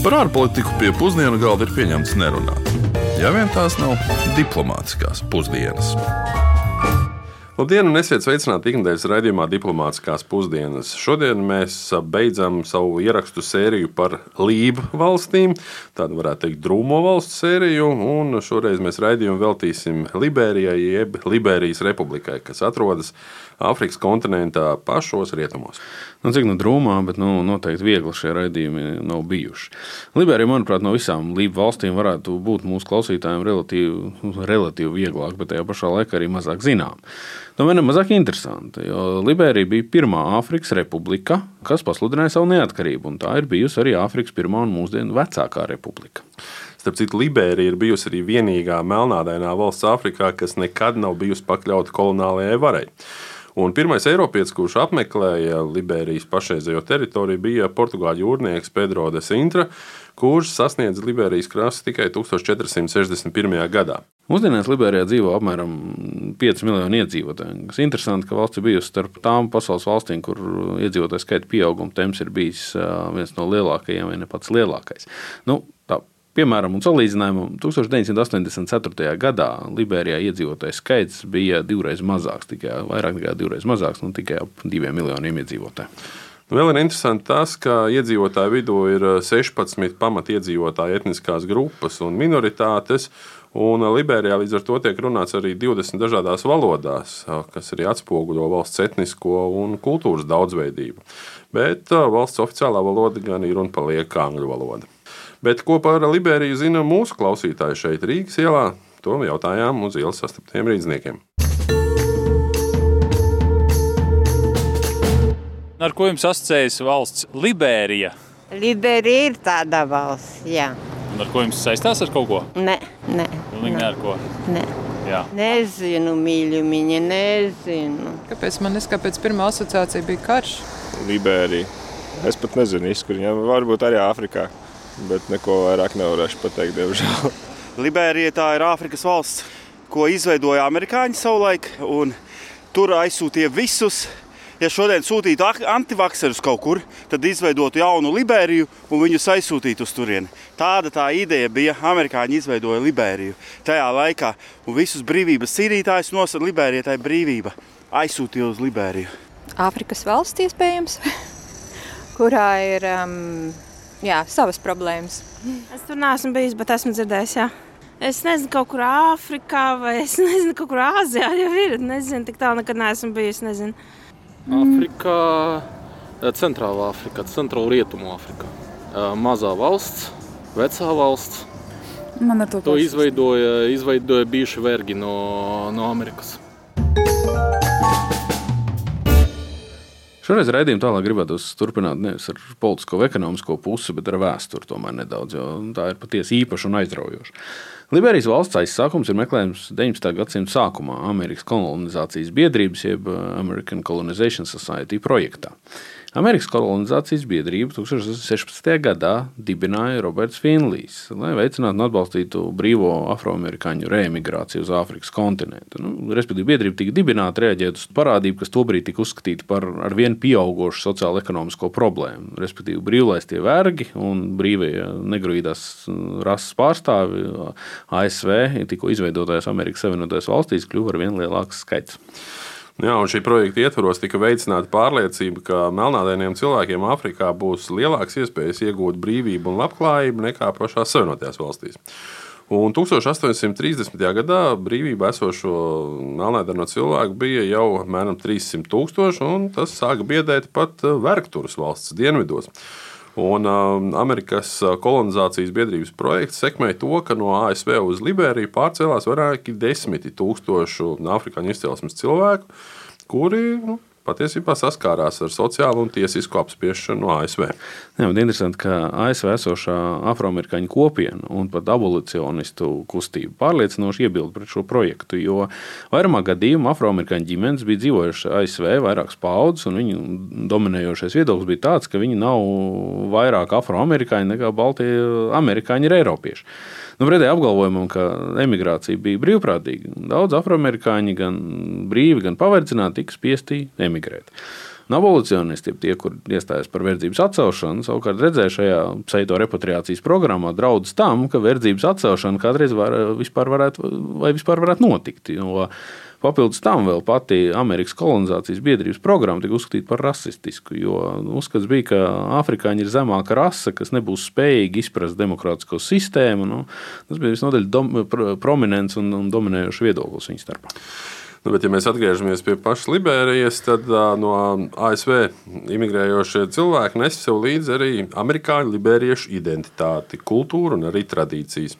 Par ārpolitiku pie pusdienu galda ir pieņemts nerunāt. Ja vien tās nav diplomātiskās pusdienas. Labdien, un esiet sveicināti ikdienas raidījumā Diplomātiskās pusdienas. Šodien mēs beidzam savu ierakstu sēriju par Lību valstīm, tādu varētu teikt, drūmo valstu sēriju, šoreiz mēs raidījumu veltīsim Liberijai, jeb Liberijas republikai, kas atrodas Āfrikas kontinentā pašos rietumos. Nu, cik nu drūmā, bet nu, noteikti viegli šie raidījumi nav bijuši. Liberija, manuprāt, no visām lību valstīm varētu būt mūsu klausītājiem relatīvi, relatīvi vieglāk, bet tajā pašā laikā arī mazāk zinām. Tomēr nu, nemazāk interesanti, jo Liberija bija pirmā Āfrikas republika, kas pasludināja savu neatkarību, un tā ir bijusi arī Āfrikas pirmā un mūsdienu vecākā republika. Starp citu, Liberija ir bijusi arī vienīgā melnādainā valsts Āfrikā, kas nekad nav bijusi pakļauta koloniālajai varai. Un pirmais Eiropietis, kurš apmeklēja Liberijas pašreizējo teritoriju, bija portugāļu jūrnieks Pedro de Sintra, kurš sasniedza Liberijas krastu tikai 1461. gadā. Mūsdienās Liberijā dzīvo apmēram 5 miljoni iedzīvotāji. Tas ir interesanti, ka valsts ir bijusi starp tām pasaules valstīm, kur iedzīvotāju skaita pieauguma temps ir bijis viens no lielākajiem, vai ne pats lielākais. Nu, tā Piemēram, un salīdzinājumam, 1984. gadā Liberijā iedzīvotāju skaits bija divreiz mazāks, tikai vairāk nekā divreiz mazāks, nu, tikai ap diviem miljoniem iedzīvotāju. Nu, vēl ir interesanti tas, ka iedzīvotāju vidū ir 16 pamatiedzīvotāju etniskās grupas un minoritātes. Un Liberijā līdz ar to tiek runāts arī 20 dažādās valodās, kas arī atspoguļo valsts etnisko un kultūras daudzveidību. Bet valsts oficiālā valoda gan ir un paliek angļu valoda. Bet ko par Liberiju zina mūsu klausītāji šeit, Rīgas ielā? To jautājām uz ielas sastaptiem rīzniekiem. Ar ko jums asociējas valsts Liberija? Liberija ir tāda valsts, jā. Un ar ko jums saistās ar kaut ko? Nē, nē. Pilnīgi ne ar ko. nē. Jā. Nezinu, mīļumiņa, nezinu. Kāpēc man neskapēc pirmā asociācija bija karš? Liberija. Es pat nezinu, kur viņam varbūt arī Āfrikā bet neko vairāk nevarēšu pateikt, diemžēl. Liberija tā ir Āfrikas valsts, ko izveidoja amerikāņi savulaik, un tur aizsūtīja visus. Ja šodien sūtītu antivakserus kaut kur, tad izveidotu jaunu Liberiju un viņus aizsūtītu uz turieni. Tāda tā ideja bija. Amerikāņi izveidoja Liberiju tajā laikā, un visus brīvības cīnītājus nosaka Liberija, tā ir brīvība. Aizsūtīja uz Liberiju. Āfrikas valsts iespējams, kurā ir um, jā, savas problēmas. Es tur neesmu bijis, bet esmu dzirdējis. Jā. Es nezinu, kaut kur Āfrikā vai es nezinu, kaut kur Āzijā jau ir. Nezinu, tik tālu nekad neesmu bijis. Nezinu. Āfrikā, eh, Centrālā Afrikā, Centrālā Rietumu Afrikā. Eh, mazā valsts, vecā valsts. Man ar to, to izveidoja, izveidoja bijuši vergi no, no Amerikas. Šoreiz raidījumā tālāk gribētu turpināt nevis ar politisko ekonomisko pusi, bet ar vēsturi tomēr nedaudz, jo tā ir patiesi īpaša un aizraujoša. Liberijas valsts aizsākums ir meklējams 19. gadsimta sākumā Amerikas kolonizācijas biedrības, jeb American Colonization Society projektā. Amerikas kolonizācijas biedrību 1616. gadā dibināja Roberts Finlijs, lai veicinātu un atbalstītu brīvo afroamerikāņu reemigrāciju uz Āfrikas kontinentu. Nu, respektīvi, biedrība tika dibināta rēģēt uz parādību, kas tobrīd tika uzskatīta par ar vien pieaugušu sociālo-ekonomisko problēmu. Respektīvi, brīvlaistie vergi un brīvie negrūdās rases pārstāvi ASV tikko izveidotajās Amerikas Savienotajās valstīs kļuva ar vien lielāks skaits. Jā, un šī projekta ietvaros tika veicināta pārliecība, ka melnādainiem cilvēkiem Āfrikā būs lielākas iespējas iegūt brīvību un labklājību nekā pašās Savienotajās valstīs. Un 1830. gadā brīvībā esošo melnādaino cilvēku bija jau apmēram 300 tūkstoši, un tas sāka biedēt pat vergturas valsts dienvidos. Un um, Amerikas uh, kolonizācijas biedrības projekts sekmēja to, ka no ASV uz Liberiju pārcēlās vairāki desmiti tūkstošu afrikāņu izcelsmes cilvēku, kuri nu, patiesībā saskārās ar sociālu un tiesisku apspiešanu no ASV. Jā, interesanti, ka ASV esošā afroamerikāņu kopiena un pat abolicionistu kustība pārliecinoši iebilda pret šo projektu, jo vairumā gadījumā afroamerikāņu ģimenes bija dzīvojušas ASV vairākas paudzes, un viņu dominējošais viedoklis bija tāds, ka viņi nav vairāk afroamerikāņi nekā baltie amerikāņi ir eiropieši. Nu, pretēji apgalvojumam, ka emigrācija bija brīvprātīga, daudz afroamerikāņi gan brīvi, gan paverdzināti tika spiesti emigrēt. Un abolicionisti, tie, kur iestājas par verdzības atcelšanu, savukārt redzēja šajā pseido repatriācijas programmā draudus tam, ka verdzības atcelšana kādreiz var, vispār varētu, vai vispār varētu notikt. Jo Papildus tam vēl pati Amerikas kolonizācijas biedrības programma tika uzskatīta par rasistisku, jo uzskats bija, ka afrikāņi ir zemāka rase, kas nebūs spējīgi izprast demokrātisko sistēmu. Nu, tas bija visnotaļ dom, prominents un, un dominējošs viedoklis viņu starpā. Nu, bet, ja mēs atgriežamies pie pašas Liberijas, tad uh, no ASV imigrējošie cilvēki nes sev līdzi arī amerikāņu liberiešu identitāti, kultūru un arī tradīcijas.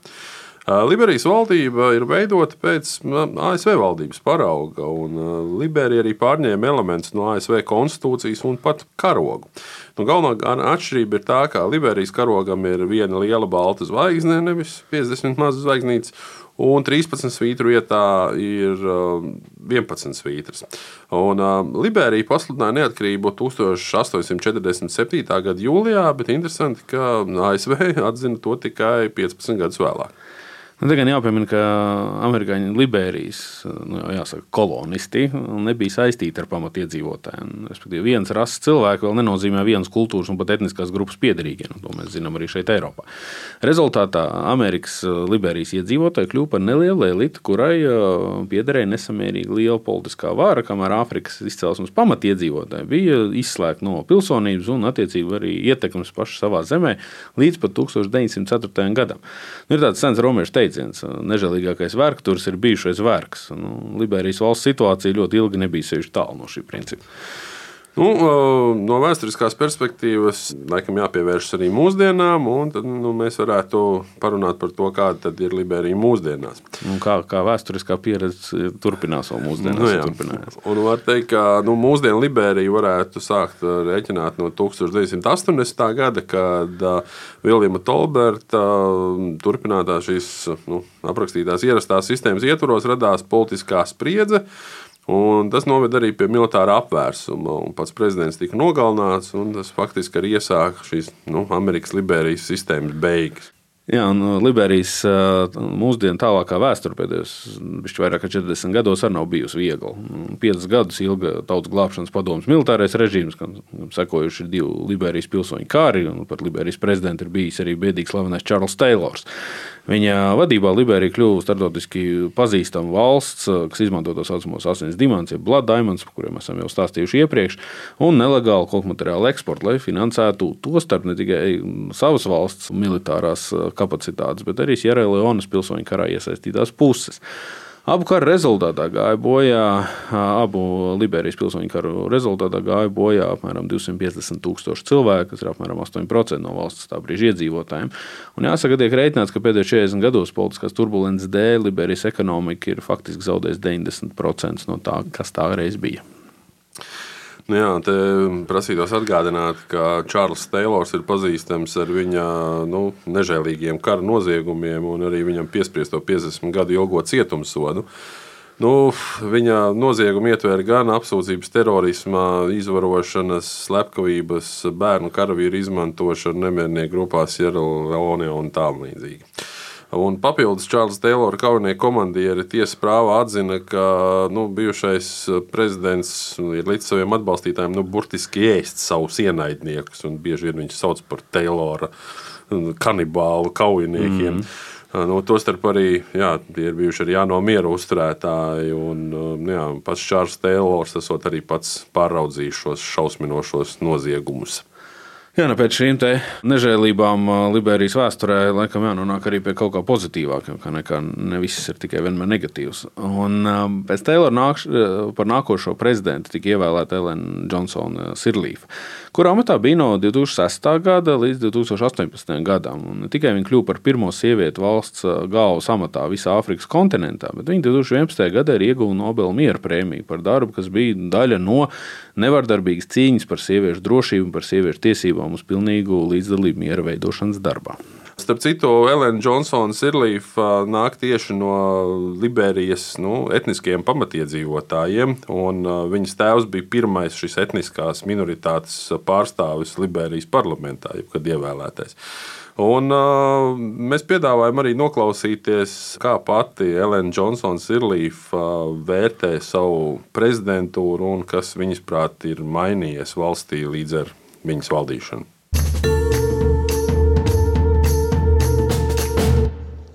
Liberijas valdība ir veidota pēc ASV valdības parauga, un Liberija arī pārņēma elementus no ASV konstitūcijas un pat karogu. Nu, galvenā atšķirība ir tā, ka Liberijas karogam ir viena liela balta zvaigzne, nevis 50 mazas zvaigznītes, un 13 svītru vietā ir 11 svītras. Un, uh, Liberija pasludināja neatkarību 1847. gada jūlijā, bet interesanti, ka ASV atzina to tikai 15 gadus vēlāk. Nu, te gan jāpiemina, ka amerikāņu Liberijas nu, jāsaka, kolonisti nebija saistīti ar pamatiedzīvotājiem. Respektīvi, viens rases cilvēks vēl nenozīmē vienas kultūras un pat etniskās grupas piedarīgie. Nu, to mēs zinām arī šeit, Eiropā. Rezultātā Amerikas Liberijas iedzīvotāji kļuva par nelielu elitu, kurai piederēja nesamērīgi liela politiskā vara, kamēr Āfrikas izcelsmes pamatiedzīvotāji bija izslēgti no pilsonības un, attiecīgi, arī ietekmes paši savā zemē līdz pat 1904. gadam. Nu, ir tāds sens romiešu teiciens teiciens. Nežēlīgākais vērkturs ir bijušais vērks. Nu, Liberijas valsts situācija ļoti ilgi nebija sevišķi tālu no šī principa. Nu, no vēsturiskās perspektīvas, laikam, jāpievēršas arī mūsdienām, un tad nu, mēs varētu parunāt par to, kāda ir Liberija mūsdienās. Un kā, kā vēsturiskā pieredze turpinās vēl mūsdienās? Nu, jā. un var teikt, ka nu, mūsdienu Liberiju varētu sākt rēķināt no 1980. gada, kad uh, Viljama Tolberta uh, turpinātā šīs nu, aprakstītās ierastās sistēmas ietvaros radās politiskā spriedze. Un tas noveda arī pie militāra apvērsuma. Pats prezidents tika nogalināts, un tas faktiski arī iesāka šīs nu, Amerikas Liberijas sistēmas beigas. Jā, un uh, Liberijas uh, mūsdienu tālākā vēsture pēdējos vairāk kā 40 gados arī nav bijusi viegla. Piecus gadus ilga tautas glābšanas padomus militārais režīms, kam sekojuši divi Liberijas pilsoņu kari, un par Liberijas prezidentu ir bijis arī biedīgs slavenais Čārls Teilors. Viņa vadībā Liberija kļuva starptautiski pazīstama valsts, kas izmanto tos saucamos asins diamantus, jeb blood diamonds, par kuriem esam jau stāstījuši iepriekš, un nelegālu koku materiālu eksportu, lai finansētu to starp ne tikai savas valsts militārās kapacitātes, bet arī Sierra Leonas pilsoņu karā iesaistītās puses. Abu karu rezultātā gāja bojā, abu Liberijas pilsoņu karu rezultātā gāja bojā apmēram 250 tūkstoši cilvēku, kas ir apmēram 8% no valsts tā brīža iedzīvotājiem. Un jāsaka, tiek rēķināts, ka pēdējos 40 gados politiskās turbulences dēļ Liberijas ekonomika ir faktiski zaudējusi 90% no tā, kas tā reiz bija. Nu jā, te prasītos atgādināt, ka Čārlis Teilors ir pazīstams ar viņa nu, nežēlīgiem kara noziegumiem un arī viņam piespriesto 50 gadu ilgo cietumsodu. Nu, viņa noziegumi ietver gan apsūdzības terorismā, izvarošanas, slepkavības, bērnu karavīru izmantošanu nemiernieku grupās Leone un tam līdzīgi. Un papildus Čārlis Teilora kaujinieku komandieri tiesas prāvā atzina, ka nu, bijušais prezidents ir līdz saviem atbalstītājiem nu, burtiski ēst savus ienaidniekus. Bieži vien viņš sauc par Teilora kanibālu kaujiniekiem. Mm. Nu, Tostarp arī jā, ir bijuši arī Jāno miera uzturētāji. Un, nu, jā, pats Čārlis Teilors esot arī pats pāraudzījis šos šausminošos noziegumus. Jā, nu pēc šīm nežēlībām Liberijas vēsturē laikam jānonāk arī pie kaut kā pozitīvāka, kā nekā ne viss ir tikai vienmēr negatīvs. Un pēc Taylora nākš, par nākošo prezidentu tika ievēlēta Elena Džonsona Sirlīfa, kurā amatā bija no 2006. gada līdz 2018. gadam. Un ne tikai viņa kļuva par pirmo sievieti valsts galvas amatā visā Āfrikas kontinentā, bet viņa 2011. gadā ir ieguva Nobela miera prēmiju par darbu, kas bija daļa no nevardarbīgas cīņas par sieviešu drošību un par sieviešu tiesībām uz pilnīgu līdzdalību miera veidošanas darbā. Starp citu, Elena Džonsona Sirlīfa nāk tieši no Liberijas nu, etniskiem pamatiedzīvotājiem. Viņas tēvs bija pirmais šis etniskās minoritātes pārstāvis Liberijas parlamentā, kad ievēlētais. Un, uh, mēs piedāvājam arī noklausīties, kā pati Elena Džonsona Sirlīfa uh, vērtē savu prezidentūru un kas viņas prāt ir mainījies valstī līdz ar viņas valdīšanu.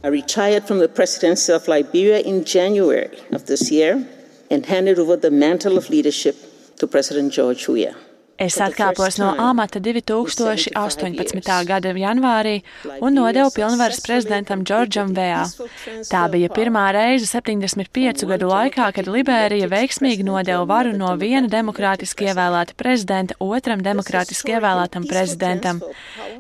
I retired from the presidency of Liberia in January of this year and handed over the mantle of leadership to President George Weah. Es atkāpos no amata 2018. gada janvārī un nodevu pilnvaras prezidentam Džordžam Vējā. Tā bija pirmā reize 75 gadu laikā, kad Liberija veiksmīgi nodeva varu no viena demokrātiski ievēlēta prezidenta otram demokrātiski ievēlētam prezidentam.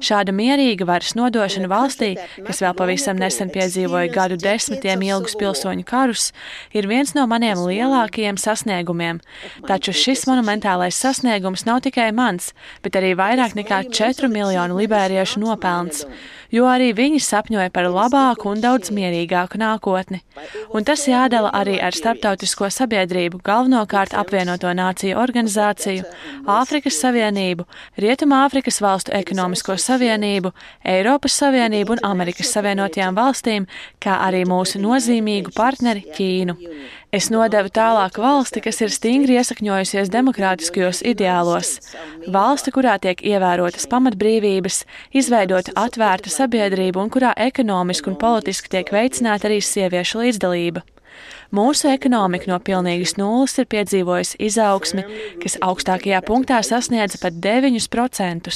Šāda mierīga varas nodošana valstī, kas vēl pavisam nesen piedzīvoja gadu desmitiem ilgus pilsoņu karus, ir viens no maniem lielākajiem sasniegumiem. Taču šis monumentālais sasniegums nav tikai mans, bet arī vairāk nekā 4 miljonu liberiešu nopelns, jo arī viņi sapņoja par labāku un daudz mierīgāku nākotni. Un tas jādala arī ar starptautisko sabiedrību, galvenokārt apvienoto nāciju organizāciju, Āfrikas Savienību, Rietumāfrikas valstu ekonomisko savienību, Eiropas Savienību un Amerikas Savienotajām valstīm, kā arī mūsu nozīmīgu partneri Ķīnu. Es nodevu tālāk valsti, kas ir stingri iesakņojusies demokrātiskajos ideālos. Valsti, kurā tiek ievērotas pamatbrīvības, izveidota atvērta sabiedrība un kurā ekonomiski un politiski tiek veicināta arī sieviešu līdzdalība. Mūsu ekonomika no pilnīgas nulles ir piedzīvojusi izaugsmi, kas augstākajā punktā sasniedza pat 9%.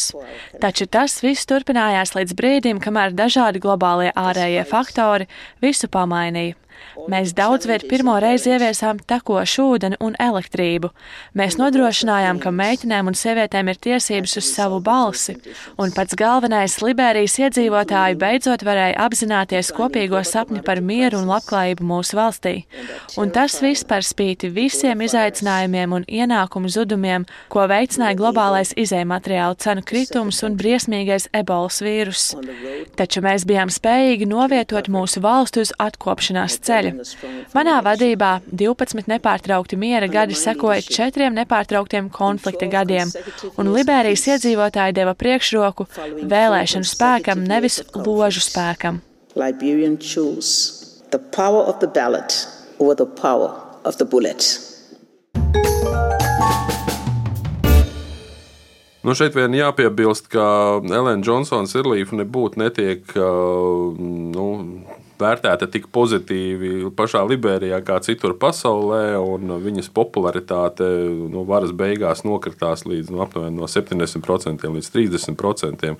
Taču tas viss turpinājās līdz brīdim, kamēr dažādi globālie ārējie faktori visu pamainīja. Mēs daudz viet pirmo reizi ieviesām tekošu ūdeni un elektrību. Mēs nodrošinājām, ka meitenēm un sievietēm ir tiesības uz savu balsi, un pats galvenais Liberijas iedzīvotāji beidzot varēja apzināties kopīgo sapni par mieru un labklājību mūsu valstī. Un tas viss par spīti visiem izaicinājumiem un ienākumu zudumiem, ko veicināja globālais izējumateriālu cenu kritums un briesmīgais ebolas vīrus. Taču mēs bijām spējīgi novietot mūsu valstu uz atkopšanās ceļa. Manā vadībā 12 nepārtraukti miera gadi sekoja četriem nepārtrauktiem konflikta gadiem, un Liberijas iedzīvotāji deva priekšroku vēlēšanu spēkam, nevis ložu spēkam. Liberian chose the power of the ballot over the power of the bullet. Nu šeit vien jāpiebilst, ka Elena Džonsona Sirlīfa nebūtu netiek nu, vērtēta tik pozitīvi pašā Liberijā kā citur pasaulē, un viņas popularitāte no varas beigās nokritās līdz nu, aptuveni no 70% līdz 30%.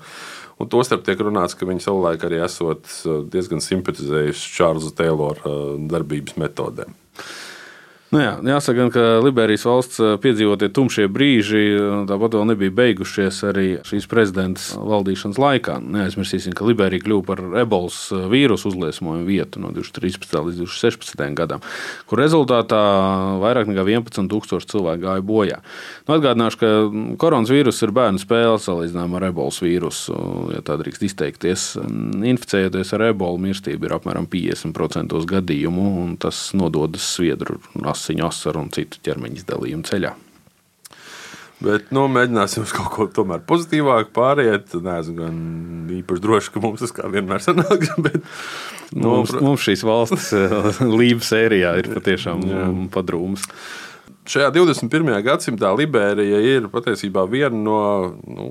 Un tostarp tiek runāts, ka viņi savulaik arī esot diezgan simpatizējuši Čārlza Teilora darbības metodēm. Nu jā, jāsaka, ka Liberijas valsts eh, piedzīvotie tumšie brīži eh, tāpat vēl nebija beigušies arī šīs prezidentas valdīšanas laikā. Neaizmirsīsim, ka Liberija kļuva par ebolas eh, vīrusu uzliesmojumu vietu no 2013. līdz 2016. gadam, kur rezultātā vairāk nekā 11,000 cilvēku gāja bojā. Nu, atgādināšu, ka koronavīrus ir bērnu spēle salīdzinājumā ar ebolas vīrusu. Ja tā drīkst izteikties, inficējoties ar ebolu, mirstība ir apmēram 50% gadījumu, un tas nododas sviedru asiņu asaru un citu ķermeņa izdalījumu ceļā. Bet nu, mēģināsim uz kaut ko tomēr pozitīvāku pāriet. Nē, esmu gan īpaši droši, ka mums tas kā vienmēr sanāks. Bet, nu, mums, mums šīs valsts eh, līnijas sērijā ir patiešām padrūms. Šajā 21. gadsimtā Liberija ir patiesībā viena no nu,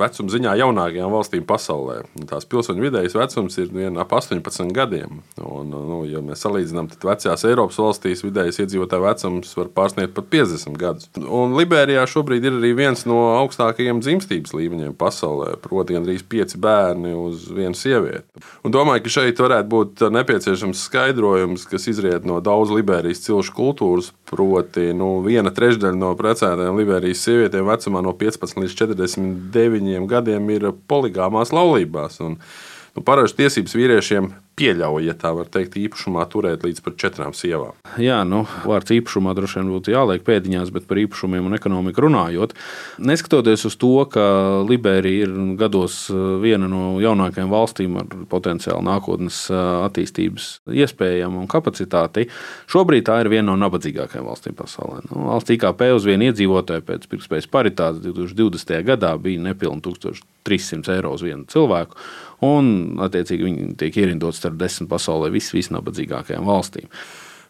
vecuma ziņā jaunākajām valstīm pasaulē. Tās pilsoņu vidējais vecums ir vien ap 18 gadiem. Un, nu, ja mēs salīdzinām, tad vecajās Eiropas valstīs vidējais iedzīvotāju vecums var pārsniegt pat 50 gadus. Un Liberijā šobrīd ir arī viens no augstākajiem dzimstības līmeņiem pasaulē, proti, gandrīz 5 bērni uz vienu sievieti. Un domāju, ka šeit varētu būt nepieciešams skaidrojums, kas izriet no daudz Liberijas cilšu kultūras, proti, nu, viena trešdaļa no precētajām Liberijas sievietēm vecumā no 15 līdz 49 gadiem ir poligāmās laulībās. Un, nu, Parasti tiesības vīriešiem pieļauj, ja tā var teikt, īpašumā turēt līdz pat četrām sievām. Jā, nu, vārds īpašumā droši vien būtu jāliek pēdiņās, bet par īpašumiem un ekonomiku runājot. Neskatoties uz to, ka Liberija ir gados eh, viena no jaunākajām valstīm ar potenciālu nākotnes eh, attīstības iespējām un kapacitāti, šobrīd tā ir viena no nabadzīgākajām valstīm pasaulē. Nu, valsts IKP uz vienu iedzīvotāju pēc pirktspējas paritātes 2020. gadā bija nepilni 1300 eiro uz vienu cilvēku un attiecīgi viņi tiek ierindoti starp desmit pasaulē vis, visnabadzīgākajām valstīm.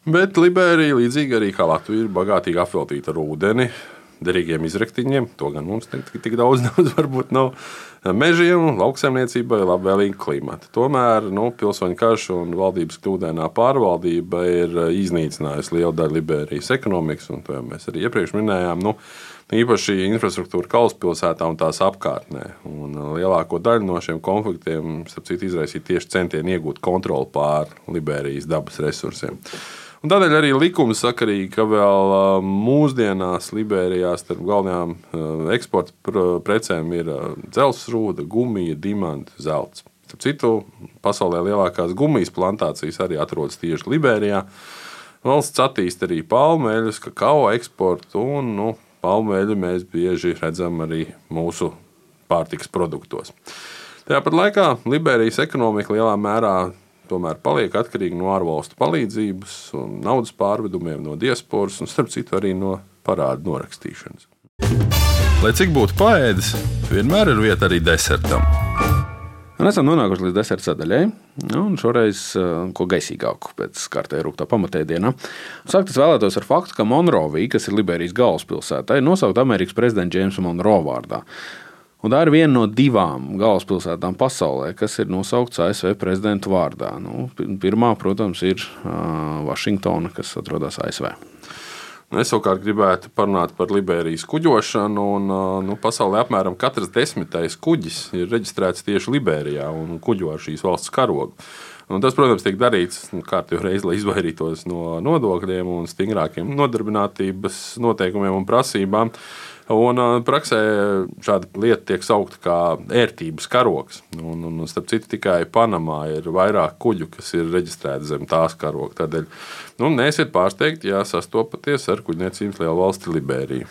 Bet Liberija, līdzīgi arī kā Latvija, ir bagātīgi apveltīta ar ūdeni, derīgiem izraktiņiem. To gan mums tik, tik daudz, daudz varbūt nav. Mežiem, lauksaimniecībai, labvēlīga klimata. Tomēr nu, pilsoņu karš un valdības kļūdainā pārvaldība ir iznīcinājusi lielu daļu Liberijas ekonomikas, un to jau mēs arī iepriekš minējām. Nu, īpaši infrastruktūra galvaspilsētā un tās apkārtnē. Un uh, lielāko daļu no šiem konfliktiem citu, izraisīja tieši centieni iegūt kontroli pār Liberijas dabas resursiem. Un tādēļ arī likums sakarīgi, ka vēl mūsdienās Liberijā starp galvenajām eksporta precēm ir dzelzs rūda, gumija, dimanta, zelts. Starp citu, pasaulē lielākās gumijas plantācijas arī atrodas tieši Liberijā. Valsts attīsta arī palmeļus, kakao eksportu un nu, palmeļu mēs bieži redzam arī mūsu pārtikas produktos. Tāpat laikā Liberijas ekonomika lielā mērā tomēr paliek atkarīga no ārvalstu palīdzības, naudas pārvedumiem, no diasporas un, starp citu, arī no parādu norakstīšanas. Lai cik būtu paēdis, vienmēr ir vieta arī desertam. Un esam nonākuši līdz deserta sadaļai. Nu, šoreiz uh, ko gaisīgāku pēc kārtējā rūkta pamatēdienā. Sākt es vēlētos ar faktu, ka Monrovija, kas ir Liberijas galvaspilsēta, ir nosaukta Amerikas prezidenta Džeimsa Monroe vārdā. Un tā ir viena no divām galvaspilsētām pasaulē, kas ir nosaukts ASV prezidenta vārdā. Nu, pirmā, protams, ir Vašingtona, kas atrodas ASV. Es savukārt gribētu parunāt par Liberijas kuģošanu. Un, nu, pasaulē apmēram katrs desmitais kuģis ir reģistrēts tieši Liberijā un kuģo ar šīs valsts karogu. Un tas, protams, tiek darīts nu, kārtībā reizē, lai izvairītos no nodokļiem un stingrākiem nodarbinātības noteikumiem un prasībām. Un praksē šāda lieta tiek saukta par ērtības karogs. Un, un, starp citu, tikai Panamā ir vairāk kuģu, kas ir reģistrēti zem tās karoga. Tādēļ nu, neesiet pārsteigti, ja sastopaties ar kuģniecības lielu valsti Liberiju.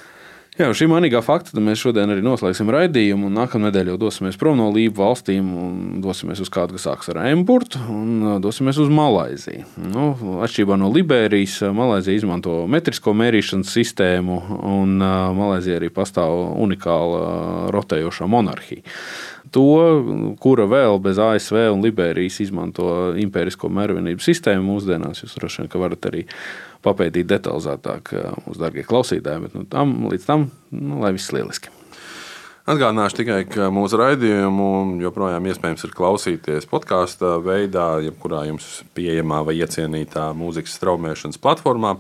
Jā, šī manīgā fakta mēs šodien arī noslēgsim raidījumu. Nākamā nedēļa jau dosimies prom no Lību valstīm dosimies uz kādu, kas sāks ar Emburtu un dosimies uz Malaiziju. Nu, atšķirībā no Liberijas, Malaizija izmanto metrisko mērīšanas sistēmu un Malaizija arī pastāv unikāla rotējošā monarhija to, kura vēl bez ASV un Liberijas izmanto impērisko mērvienību sistēmu mūsdienās. Jūs droši vien varat arī papētīt detalizētāk mūsu darbie klausītāji, bet nu, tam, līdz tam nu, lai viss lieliski. Atgādināšu tikai, ka mūsu raidījumu joprojām iespējams ir klausīties podkāstu veidā, jebkurā jums pieejamā vai iecienītā mūzikas straumēšanas platformā.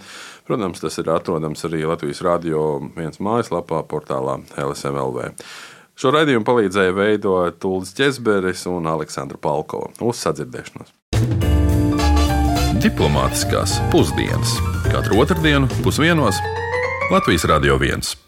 Protams, tas ir atrodams arī Latvijas Rādio viens mājaslapā, portālā LSMLV. Šo raidījumu palīdzēja veidot Tūlis Česberis un Aleksandra Palkova. Uz sadzirdēšanos! Diplomātiskās pusdienas katru otrdienu pusdienos Latvijas Radio 1.